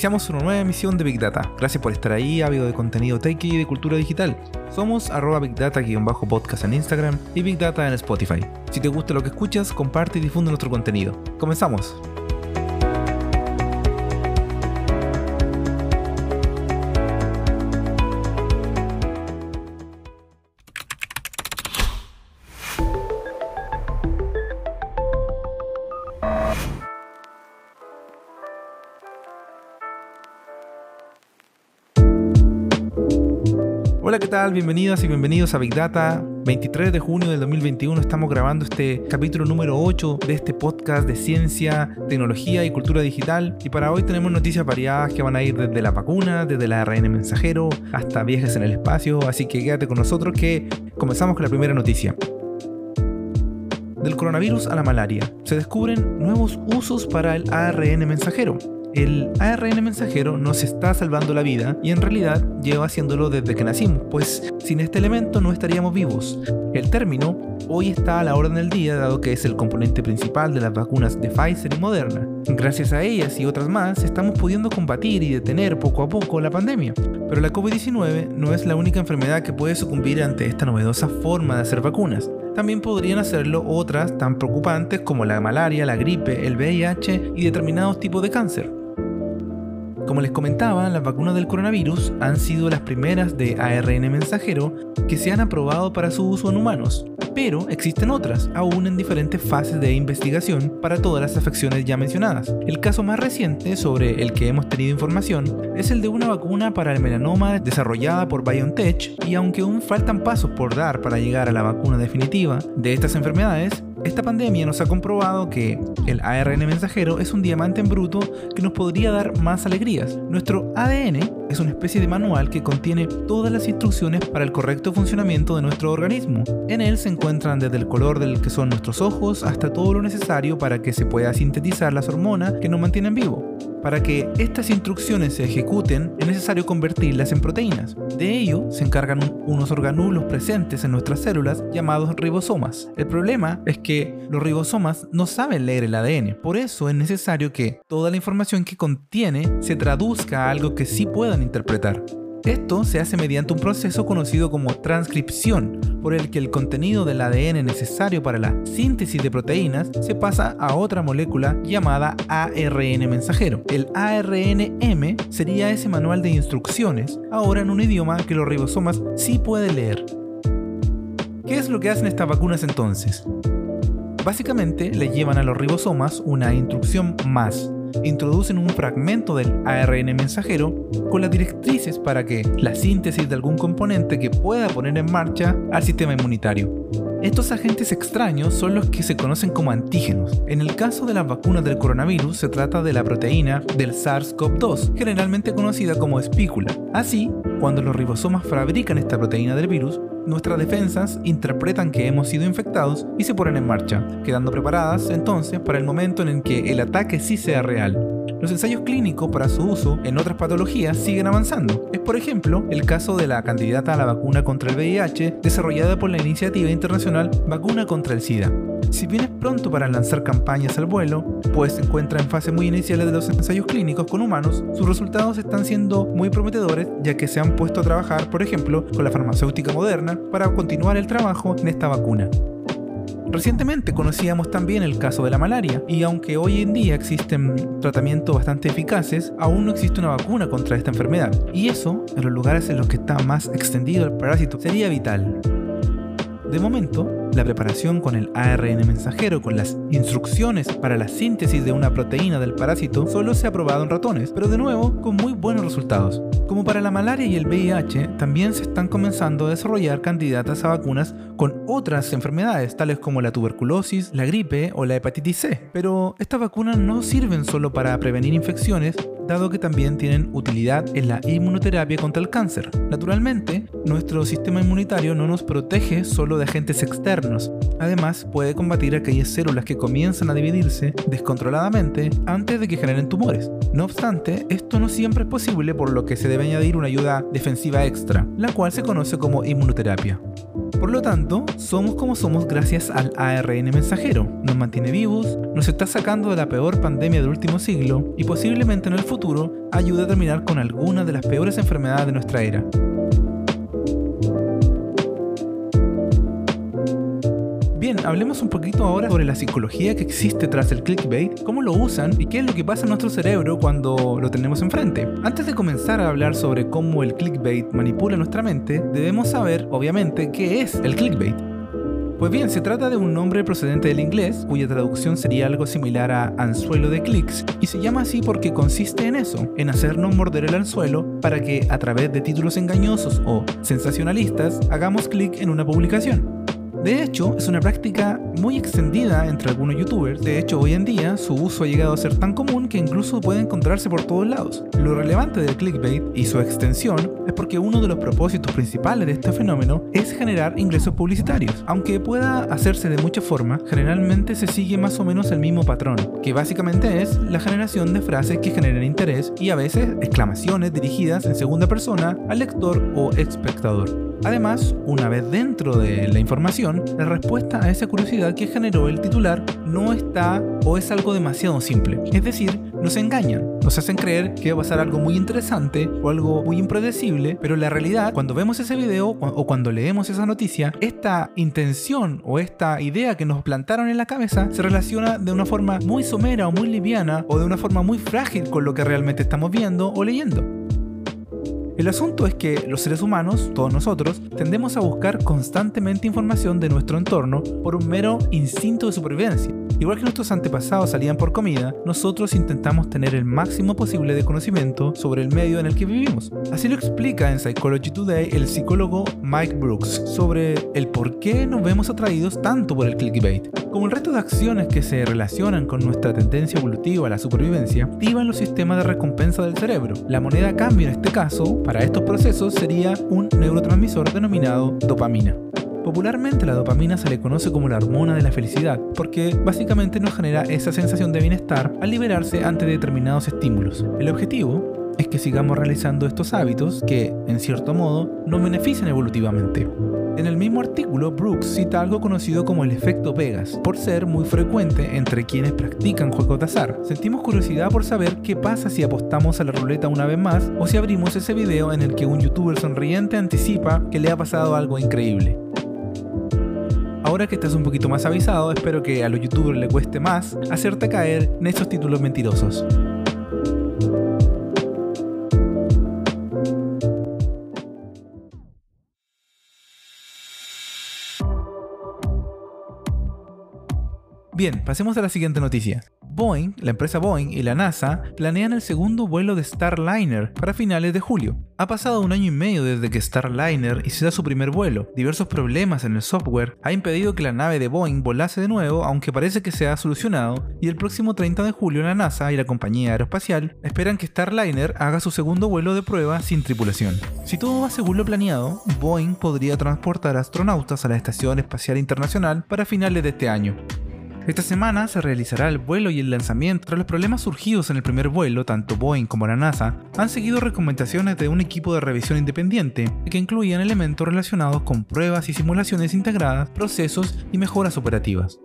Iniciamos una nueva emisión de Big Data. Gracias por estar ahí, ávido de contenido tech y de cultura digital. Somos arroba Big Data-podcast en Instagram y Big Data en Spotify. Si te gusta lo que escuchas, comparte y difunde nuestro contenido. Comenzamos. Hola, ¿qué tal? Bienvenidas y bienvenidos a Big Data. 23 de junio del 2021 estamos grabando este capítulo número 8 de este podcast de ciencia, tecnología y cultura digital. Y para hoy tenemos noticias variadas que van a ir desde la vacuna, desde la ARN mensajero, hasta viajes en el espacio. Así que quédate con nosotros que comenzamos con la primera noticia. Del coronavirus a la malaria, se descubren nuevos usos para el ARN mensajero el ARN mensajero nos está salvando la vida y en realidad lleva haciéndolo desde que nacimos, pues sin este elemento no estaríamos vivos. El término hoy está a la orden del día dado que es el componente principal de las vacunas de Pfizer y Moderna. Gracias a ellas y otras más estamos pudiendo combatir y detener poco a poco la pandemia. Pero la COVID-19 no es la única enfermedad que puede sucumbir ante esta novedosa forma de hacer vacunas. También podrían hacerlo otras tan preocupantes como la malaria, la gripe, el VIH y determinados tipos de cáncer. Como les comentaba, las vacunas del coronavirus han sido las primeras de ARN mensajero que se han aprobado para su uso en humanos, pero existen otras, aún en diferentes fases de investigación para todas las afecciones ya mencionadas. El caso más reciente sobre el que hemos tenido información es el de una vacuna para el melanoma desarrollada por BioNTech y aunque aún faltan pasos por dar para llegar a la vacuna definitiva de estas enfermedades, esta pandemia nos ha comprobado que el ARN mensajero es un diamante en bruto que nos podría dar más alegrías. Nuestro ADN es una especie de manual que contiene todas las instrucciones para el correcto funcionamiento de nuestro organismo. En él se encuentran desde el color del que son nuestros ojos hasta todo lo necesario para que se pueda sintetizar las hormonas que nos mantienen vivos. Para que estas instrucciones se ejecuten, es necesario convertirlas en proteínas. De ello se encargan unos organulos presentes en nuestras células llamados ribosomas. El problema es que los ribosomas no saben leer el ADN, por eso es necesario que toda la información que contiene se traduzca a algo que sí puedan interpretar. Esto se hace mediante un proceso conocido como transcripción, por el que el contenido del ADN necesario para la síntesis de proteínas se pasa a otra molécula llamada ARN mensajero. El ARNM sería ese manual de instrucciones, ahora en un idioma que los ribosomas sí pueden leer. ¿Qué es lo que hacen estas vacunas entonces? Básicamente le llevan a los ribosomas una instrucción más, introducen un fragmento del ARN mensajero con las directrices para que la síntesis de algún componente que pueda poner en marcha al sistema inmunitario. Estos agentes extraños son los que se conocen como antígenos. En el caso de las vacunas del coronavirus se trata de la proteína del SARS-CoV-2, generalmente conocida como espícula. Así, cuando los ribosomas fabrican esta proteína del virus, nuestras defensas interpretan que hemos sido infectados y se ponen en marcha, quedando preparadas entonces para el momento en el que el ataque sí sea real. Los ensayos clínicos para su uso en otras patologías siguen avanzando. Es por ejemplo el caso de la candidata a la vacuna contra el VIH desarrollada por la iniciativa internacional Vacuna contra el SIDA. Si bien es pronto para lanzar campañas al vuelo, pues se encuentra en fase muy iniciales de los ensayos clínicos con humanos, sus resultados están siendo muy prometedores ya que se han puesto a trabajar, por ejemplo, con la farmacéutica moderna para continuar el trabajo en esta vacuna. Recientemente conocíamos también el caso de la malaria y aunque hoy en día existen tratamientos bastante eficaces, aún no existe una vacuna contra esta enfermedad. Y eso, en los lugares en los que está más extendido el parásito, sería vital. De momento, la preparación con el ARN mensajero con las instrucciones para la síntesis de una proteína del parásito solo se ha probado en ratones, pero de nuevo con muy buenos resultados. Como para la malaria y el VIH, también se están comenzando a desarrollar candidatas a vacunas con otras enfermedades, tales como la tuberculosis, la gripe o la hepatitis C. Pero estas vacunas no sirven solo para prevenir infecciones, dado que también tienen utilidad en la inmunoterapia contra el cáncer. Naturalmente, nuestro sistema inmunitario no nos protege solo de agentes externos, además puede combatir aquellas células que comienzan a dividirse descontroladamente antes de que generen tumores. No obstante, esto no siempre es posible por lo que se debe añadir una ayuda defensiva extra, la cual se conoce como inmunoterapia. Por lo tanto, somos como somos gracias al ARN mensajero. Nos mantiene vivos, nos está sacando de la peor pandemia del último siglo y posiblemente en el futuro ayude a terminar con algunas de las peores enfermedades de nuestra era. Hablemos un poquito ahora sobre la psicología que existe tras el clickbait, cómo lo usan y qué es lo que pasa en nuestro cerebro cuando lo tenemos enfrente. Antes de comenzar a hablar sobre cómo el clickbait manipula nuestra mente, debemos saber, obviamente, qué es el clickbait. Pues bien, se trata de un nombre procedente del inglés, cuya traducción sería algo similar a anzuelo de clics, y se llama así porque consiste en eso, en hacernos morder el anzuelo para que a través de títulos engañosos o sensacionalistas hagamos clic en una publicación. De hecho, es una práctica muy extendida entre algunos youtubers. De hecho, hoy en día su uso ha llegado a ser tan común que incluso puede encontrarse por todos lados. Lo relevante del clickbait y su extensión es porque uno de los propósitos principales de este fenómeno es generar ingresos publicitarios. Aunque pueda hacerse de muchas formas, generalmente se sigue más o menos el mismo patrón, que básicamente es la generación de frases que generen interés y a veces exclamaciones dirigidas en segunda persona al lector o espectador. Además, una vez dentro de la información, la respuesta a esa curiosidad que generó el titular no está o es algo demasiado simple. Es decir, nos engañan, nos hacen creer que va a pasar algo muy interesante o algo muy impredecible, pero la realidad, cuando vemos ese video o cuando leemos esa noticia, esta intención o esta idea que nos plantaron en la cabeza se relaciona de una forma muy somera o muy liviana o de una forma muy frágil con lo que realmente estamos viendo o leyendo. El asunto es que los seres humanos, todos nosotros, tendemos a buscar constantemente información de nuestro entorno por un mero instinto de supervivencia. Igual que nuestros antepasados salían por comida, nosotros intentamos tener el máximo posible de conocimiento sobre el medio en el que vivimos. Así lo explica en Psychology Today el psicólogo Mike Brooks sobre el por qué nos vemos atraídos tanto por el clickbait. Como el resto de acciones que se relacionan con nuestra tendencia evolutiva a la supervivencia, activan los sistemas de recompensa del cerebro. La moneda a cambio en este caso, para estos procesos, sería un neurotransmisor denominado dopamina. Popularmente la dopamina se le conoce como la hormona de la felicidad, porque básicamente nos genera esa sensación de bienestar al liberarse ante determinados estímulos. El objetivo es que sigamos realizando estos hábitos que, en cierto modo, nos benefician evolutivamente. En el mismo artículo, Brooks cita algo conocido como el efecto Vegas, por ser muy frecuente entre quienes practican juegos de azar. Sentimos curiosidad por saber qué pasa si apostamos a la ruleta una vez más o si abrimos ese video en el que un youtuber sonriente anticipa que le ha pasado algo increíble. Ahora que estás un poquito más avisado, espero que a los youtubers le cueste más hacerte caer en esos títulos mentirosos. Bien, pasemos a la siguiente noticia. Boeing, la empresa Boeing y la NASA planean el segundo vuelo de Starliner para finales de julio. Ha pasado un año y medio desde que Starliner hiciera su primer vuelo. Diversos problemas en el software ha impedido que la nave de Boeing volase de nuevo, aunque parece que se ha solucionado, y el próximo 30 de julio la NASA y la compañía aeroespacial esperan que Starliner haga su segundo vuelo de prueba sin tripulación. Si todo va según lo planeado, Boeing podría transportar astronautas a la Estación Espacial Internacional para finales de este año. Esta semana se realizará el vuelo y el lanzamiento. Tras los problemas surgidos en el primer vuelo, tanto Boeing como la NASA han seguido recomendaciones de un equipo de revisión independiente que incluían elementos relacionados con pruebas y simulaciones integradas, procesos y mejoras operativas.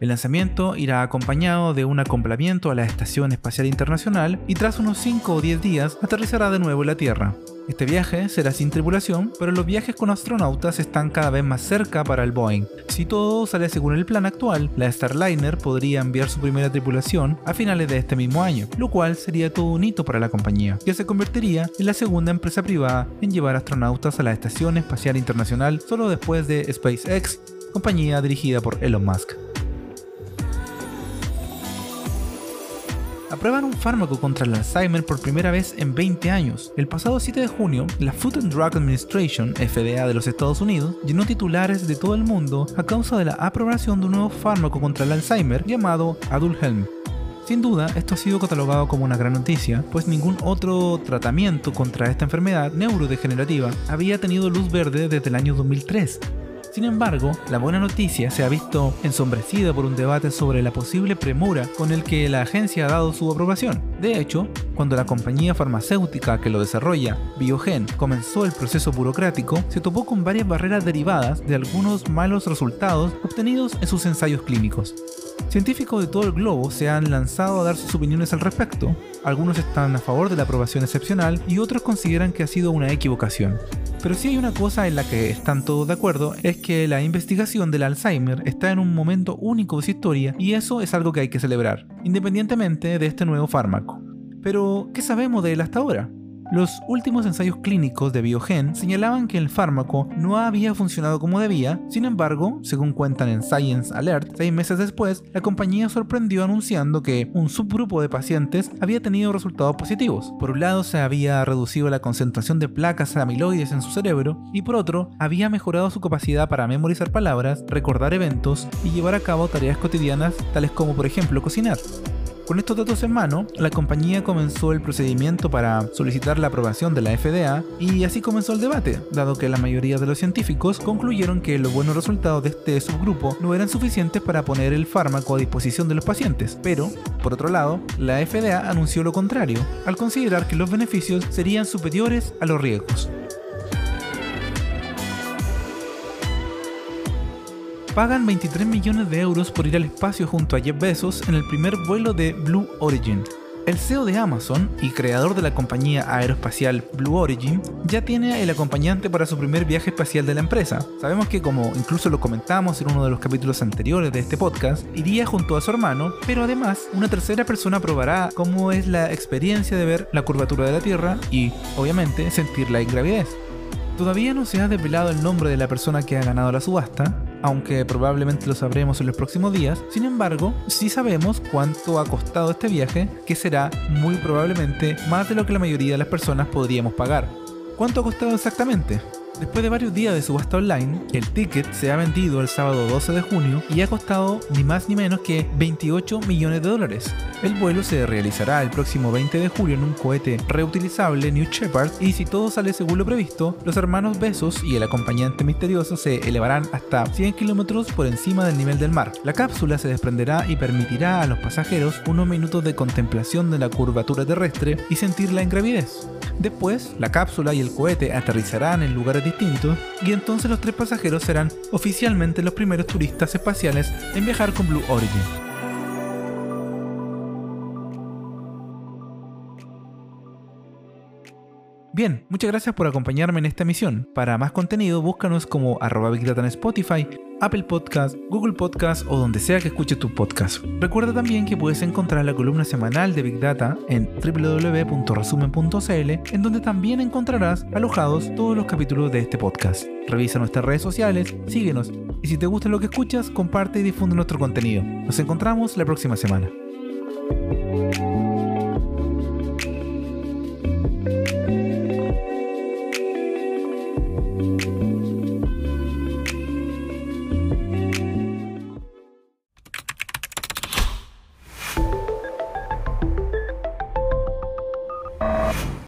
El lanzamiento irá acompañado de un acoplamiento a la Estación Espacial Internacional y tras unos 5 o 10 días aterrizará de nuevo en la Tierra. Este viaje será sin tripulación, pero los viajes con astronautas están cada vez más cerca para el Boeing. Si todo sale según el plan actual, la Starliner podría enviar su primera tripulación a finales de este mismo año, lo cual sería todo un hito para la compañía, que se convertiría en la segunda empresa privada en llevar astronautas a la Estación Espacial Internacional solo después de SpaceX, compañía dirigida por Elon Musk. Aprueban un fármaco contra el Alzheimer por primera vez en 20 años. El pasado 7 de junio, la Food and Drug Administration, FDA de los Estados Unidos, llenó titulares de todo el mundo a causa de la aprobación de un nuevo fármaco contra el Alzheimer llamado Adulhelm. Sin duda, esto ha sido catalogado como una gran noticia, pues ningún otro tratamiento contra esta enfermedad neurodegenerativa había tenido luz verde desde el año 2003. Sin embargo, la buena noticia se ha visto ensombrecida por un debate sobre la posible premura con el que la agencia ha dado su aprobación. De hecho, cuando la compañía farmacéutica que lo desarrolla, Biogen, comenzó el proceso burocrático, se topó con varias barreras derivadas de algunos malos resultados obtenidos en sus ensayos clínicos. Científicos de todo el globo se han lanzado a dar sus opiniones al respecto. Algunos están a favor de la aprobación excepcional y otros consideran que ha sido una equivocación. Pero si hay una cosa en la que están todos de acuerdo, es que la investigación del Alzheimer está en un momento único de su historia y eso es algo que hay que celebrar, independientemente de este nuevo fármaco. Pero, ¿qué sabemos de él hasta ahora? Los últimos ensayos clínicos de Biogen señalaban que el fármaco no había funcionado como debía, sin embargo, según cuentan en Science Alert, seis meses después, la compañía sorprendió anunciando que un subgrupo de pacientes había tenido resultados positivos. Por un lado, se había reducido la concentración de placas amiloides en su cerebro y por otro, había mejorado su capacidad para memorizar palabras, recordar eventos y llevar a cabo tareas cotidianas tales como por ejemplo cocinar. Con estos datos en mano, la compañía comenzó el procedimiento para solicitar la aprobación de la FDA y así comenzó el debate, dado que la mayoría de los científicos concluyeron que los buenos resultados de este subgrupo no eran suficientes para poner el fármaco a disposición de los pacientes. Pero, por otro lado, la FDA anunció lo contrario, al considerar que los beneficios serían superiores a los riesgos. Pagan 23 millones de euros por ir al espacio junto a Jeff Bezos en el primer vuelo de Blue Origin. El CEO de Amazon y creador de la compañía aeroespacial Blue Origin ya tiene el acompañante para su primer viaje espacial de la empresa. Sabemos que como incluso lo comentamos en uno de los capítulos anteriores de este podcast, iría junto a su hermano, pero además una tercera persona probará cómo es la experiencia de ver la curvatura de la Tierra y, obviamente, sentir la ingravidez. Todavía no se ha desvelado el nombre de la persona que ha ganado la subasta, aunque probablemente lo sabremos en los próximos días. Sin embargo, sí sabemos cuánto ha costado este viaje, que será muy probablemente más de lo que la mayoría de las personas podríamos pagar. ¿Cuánto ha costado exactamente? Después de varios días de subasta online, el ticket se ha vendido el sábado 12 de junio y ha costado ni más ni menos que 28 millones de dólares. El vuelo se realizará el próximo 20 de julio en un cohete reutilizable New Shepard y si todo sale según lo previsto, los hermanos Besos y el acompañante misterioso se elevarán hasta 100 kilómetros por encima del nivel del mar. La cápsula se desprenderá y permitirá a los pasajeros unos minutos de contemplación de la curvatura terrestre y sentir la ingravidez. Después, la cápsula y el cohete aterrizarán en lugares distintos y entonces los tres pasajeros serán oficialmente los primeros turistas espaciales en viajar con Blue Origin. Bien, muchas gracias por acompañarme en esta misión. Para más contenido, búscanos como arroba Big Data en Spotify, Apple Podcast, Google Podcast o donde sea que escuches tu podcast. Recuerda también que puedes encontrar la columna semanal de Big Data en www.resumen.cl, en donde también encontrarás alojados todos los capítulos de este podcast. Revisa nuestras redes sociales, síguenos y si te gusta lo que escuchas, comparte y difunde nuestro contenido. Nos encontramos la próxima semana.